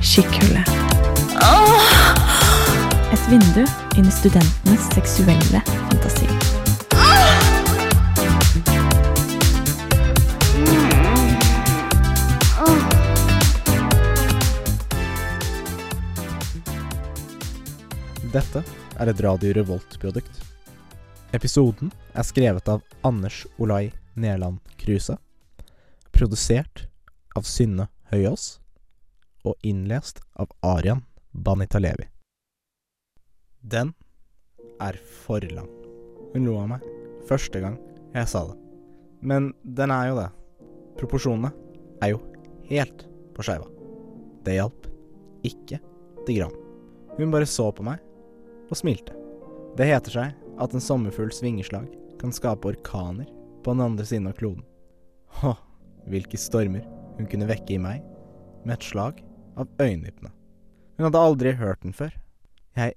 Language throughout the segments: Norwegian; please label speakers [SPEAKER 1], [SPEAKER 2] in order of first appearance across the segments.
[SPEAKER 1] Skikkhullet. Et vindu inn i studentenes seksuelle fantasi.
[SPEAKER 2] Dette er et Radio Revolt-produkt. Episoden er skrevet av Anders Olai Nerland Kruse, produsert av Synne Høyås og innlest av Arian Banitalevi. Den er for lang. Hun lo av meg første gang jeg sa det. Men den er jo det. Proporsjonene er jo helt på skeiva. Det hjalp ikke til gram. Hun bare så på meg og smilte. Det heter seg at en sommerfugls vingeslag kan skape orkaner på den andre siden av kloden. Hå, hvilke stormer hun kunne vekke i meg med et slag av øyenvippene. Hun hadde aldri hørt den før. Jeg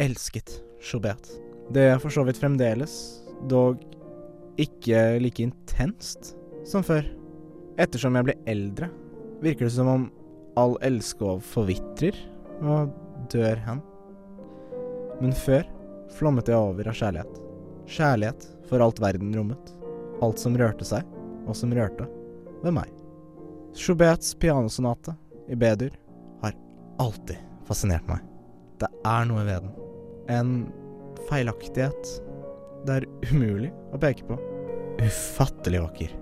[SPEAKER 2] elsket Chobet. Det er for så vidt fremdeles, dog ikke like intenst som før. Ettersom jeg ble eldre, virker det som om all elskov forvitrer og dør hen. Men før flommet jeg over av kjærlighet. Kjærlighet for alt verden rommet. Alt som rørte seg, og som rørte ved meg. Schuberts pianosonate i B-dur har alltid fascinert meg. Det er noe ved den. En feilaktighet det er umulig å peke på. Ufattelig vakker.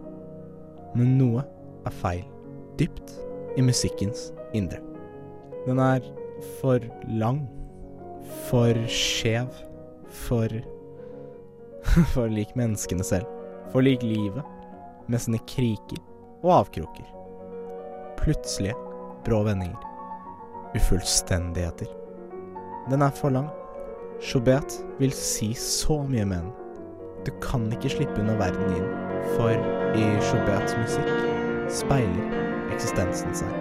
[SPEAKER 2] Men noe er feil. Dypt i musikkens indre. Den er for lang. For skjev. For For lik menneskene selv. For lik livet, med sine kriker og avkroker. Plutselige, brå vendinger. Ufullstendigheter. Den er for lang. Chobet vil si så mye med den. Du kan ikke slippe unna verden inn, for i Chobets musikk speiler eksistensen seg.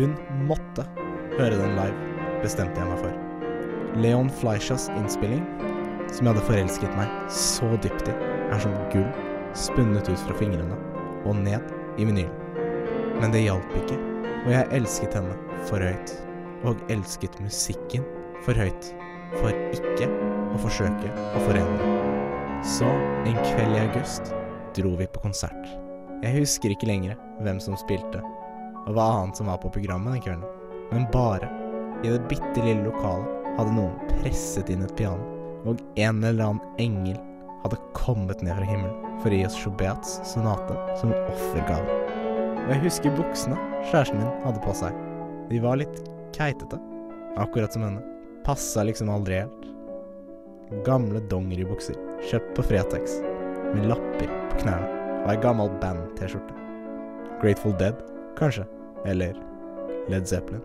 [SPEAKER 2] Hun måtte høre den live, bestemte jeg meg for. Leon Fleischas innspilling, som jeg hadde forelsket meg så dypt i, er som gull spunnet ut fra fingrene og ned i vinylen. Men det hjalp ikke, og jeg elsket henne for høyt. Og elsket musikken for høyt, for ikke å forsøke å forene. Så en kveld i august dro vi på konsert. Jeg husker ikke lenger hvem som spilte, og hva annet som var på programmet den kvelden. Men bare i det bitte lille lokalet hadde noen presset inn et piano, og en eller annen engel hadde kommet ned fra himmelen for å gi oss Schuberts sonate som offergave. Og jeg husker buksene kjæresten min hadde på seg. De var litt keitete, akkurat som henne. Passa liksom aldri helt. Gamle dongeribukser, kjøpt på Fretex, med lapper på knærne, og ei gammel band-T-skjorte. Grateful Dead, kanskje. Eller Led Zeppelin.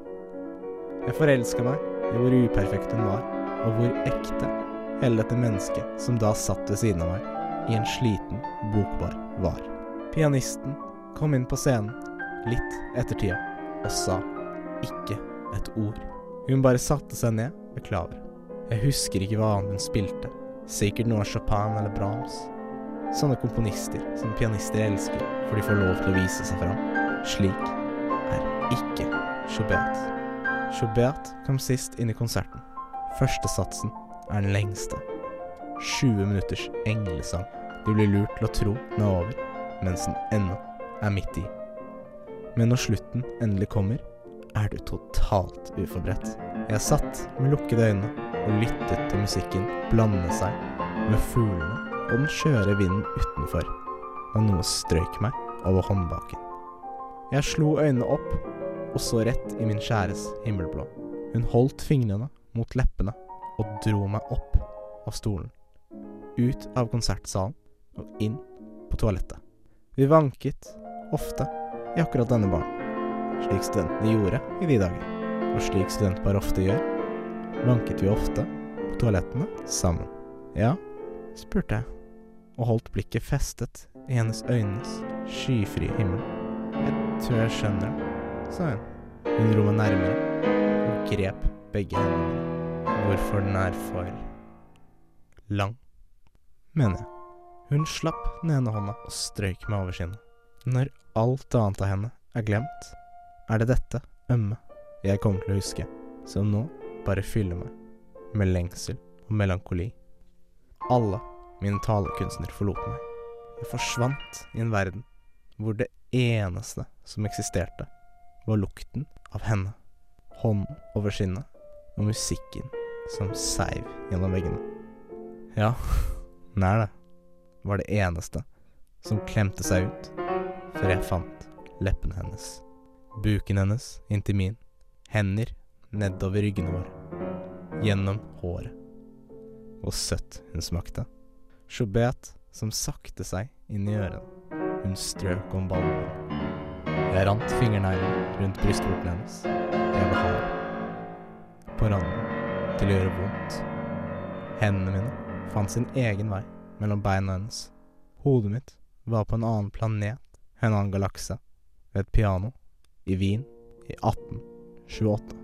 [SPEAKER 2] Jeg forelska meg i hvor uperfekt hun var, og hvor ekte hele dette mennesket som da satt ved siden av meg, i en sliten bokbar, var. Pianisten kom inn på scenen litt etter tida og sa ikke et ord. Hun bare satte seg ned ved klaveret. Jeg husker ikke hva annet hun spilte. Sikkert noe av Chopin eller Brahms. Sånne komponister som pianister elsker, for de får lov til å vise seg fram. Slik er ikke Schubert. Schubert kom sist inn i konserten. Første satsen er den lengste. 20 minutters englesang. Du blir lurt til å tro den er over, mens den ennå er midt i. Men når slutten endelig kommer, er du totalt uforberedt. Jeg satt med lukkede øyne og lyttet til musikken blande seg med fuglene og den skjøre vinden utenfor, da noe strøyk meg over håndbaken. Jeg slo øynene opp og så rett i min kjæres himmelblå. Hun holdt fingrene mot leppene og dro meg opp av stolen, ut av konsertsalen og inn på toalettet. Vi vanket ofte i akkurat denne baren, slik studentene gjorde i de dager. Og slik studentpar ofte gjør, vanket vi ofte på toalettene sammen. Ja, spurte jeg, og holdt blikket festet i hennes øynes skyfrie himmel. Jeg tror jeg skjønner det, sa hun. Hun dro meg nærmere og grep begge hendene. Hvorfor den er for lang, mener jeg. Hun slapp den ene hånda og strøyk meg over kinnet. Når alt annet av henne er glemt, er det dette ømme jeg kommer til å huske, som nå bare fyller meg med lengsel og melankoli. Alle mine talekunstnere forlot meg. Jeg forsvant i en verden hvor det eneste som eksisterte, var lukten av henne, hånden over skinnet og musikken som seiv gjennom veggene. Ja, nær det, var det eneste som klemte seg ut før jeg fant leppene hennes. Buken hennes inntil min, hender nedover ryggene våre, gjennom håret. Hvor søtt hun smakte. Chobet som sakte seg inn i ørene. Hun strøk om ballen. Jeg rant fingerneglen rundt brystvorten hennes. Jeg var hard. På randen til å gjøre vondt. Hendene mine fant sin egen vei mellom beina hennes. Hodet mitt var på en annen planet, en annen galakse, ved et piano, i Wien, i 1828.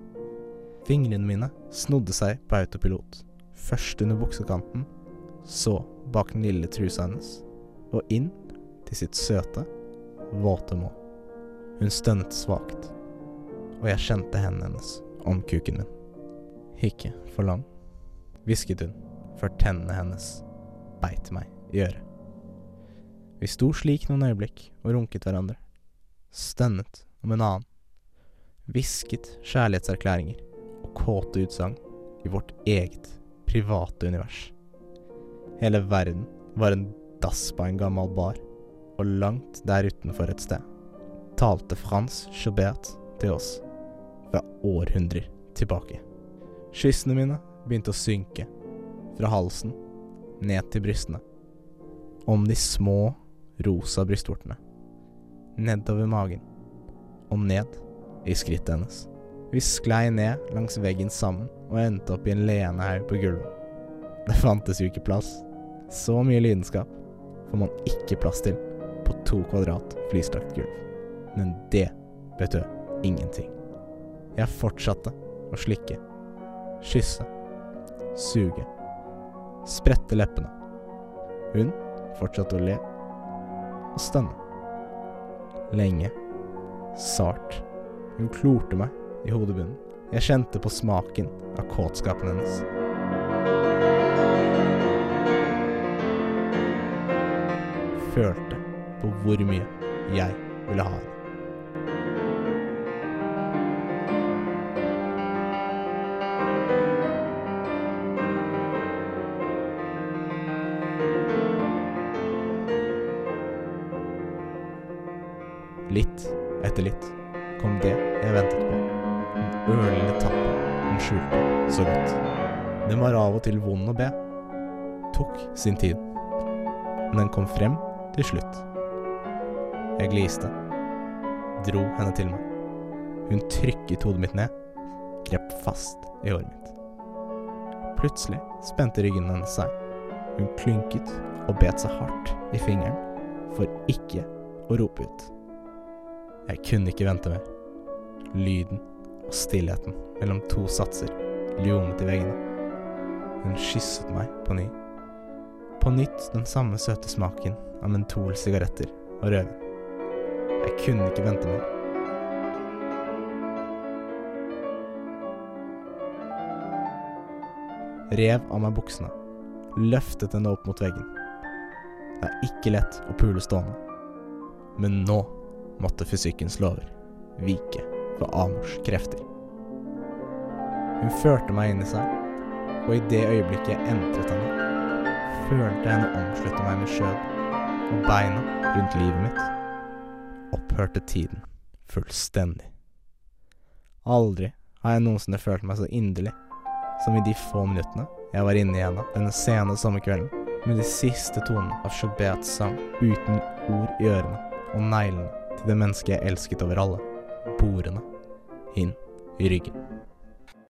[SPEAKER 2] Fingrene mine snodde seg på autopilot, først under buksekanten, så bak den lille trusa hennes, og inn til sitt søte, våte mål. Hun stønnet svakt, og jeg kjente hendene hennes om kuken min. Ikke for lang, hvisket hun, før tennene hennes beit meg i øret. Vi sto slik noen øyeblikk og runket hverandre, stønnet om en annen, hvisket kjærlighetserklæringer og kåte utsagn i vårt eget private univers. Hele verden var en dass på en gammel bar, og langt der utenfor et sted talte Frans Schubert til oss fra århundrer tilbake. Kyssene mine begynte å synke fra halsen ned til brystene. Om de små rosa brystvortene. Nedover magen. Og ned i skrittet hennes. Vi sklei ned langs veggen sammen og endte opp i en leende haug på gulvet. Det fantes jo ikke plass. Så mye lidenskap får man ikke plass til på to kvadrat flyslagt gulv. Men det betød ingenting. Jeg fortsatte å slikke, kysse, suge, sprette leppene. Hun fortsatte å le og stønne. Lenge. Sart. Hun klorte meg i hodebunnen. Jeg kjente på smaken av kåtskapen hennes. Følte på hvor mye jeg ville ha henne. Litt etter litt kom det jeg ventet på. Den ørlille tappen hun skjulte så godt. Den var av og til vond å be. Tok sin tid. Men den kom frem til slutt. Jeg gliste. Dro henne til meg. Hun trykket hodet mitt ned. Grep fast i håret mitt. Plutselig spente ryggen hennes seg. Hun klynket og bet seg hardt i fingeren for ikke å rope ut. Jeg kunne ikke vente mer. Lyden og stillheten mellom to satser ljomet i veggene. Hun kysset meg på ny. På nytt den samme søte smaken av mentolsigaretter og rødvin. Jeg kunne ikke vente mer. Rev av meg buksene. Løftet henne opp mot veggen. Det er ikke lett å pule stående. Men nå måtte fysikkens lover vike for Amors krefter. Hun førte meg inn i seg, og i det øyeblikket jeg entret henne, følte jeg henne omslutte meg med skjød, og beina rundt livet mitt opphørte tiden fullstendig. Aldri har jeg noensinne følt meg så inderlig som i de få minuttene jeg var inne i henne denne sene sommerkvelden, med de siste tonene av Schuberts sang uten ord i ørene og neglene til det mennesket jeg elsket over alle, borene inn i ryggen.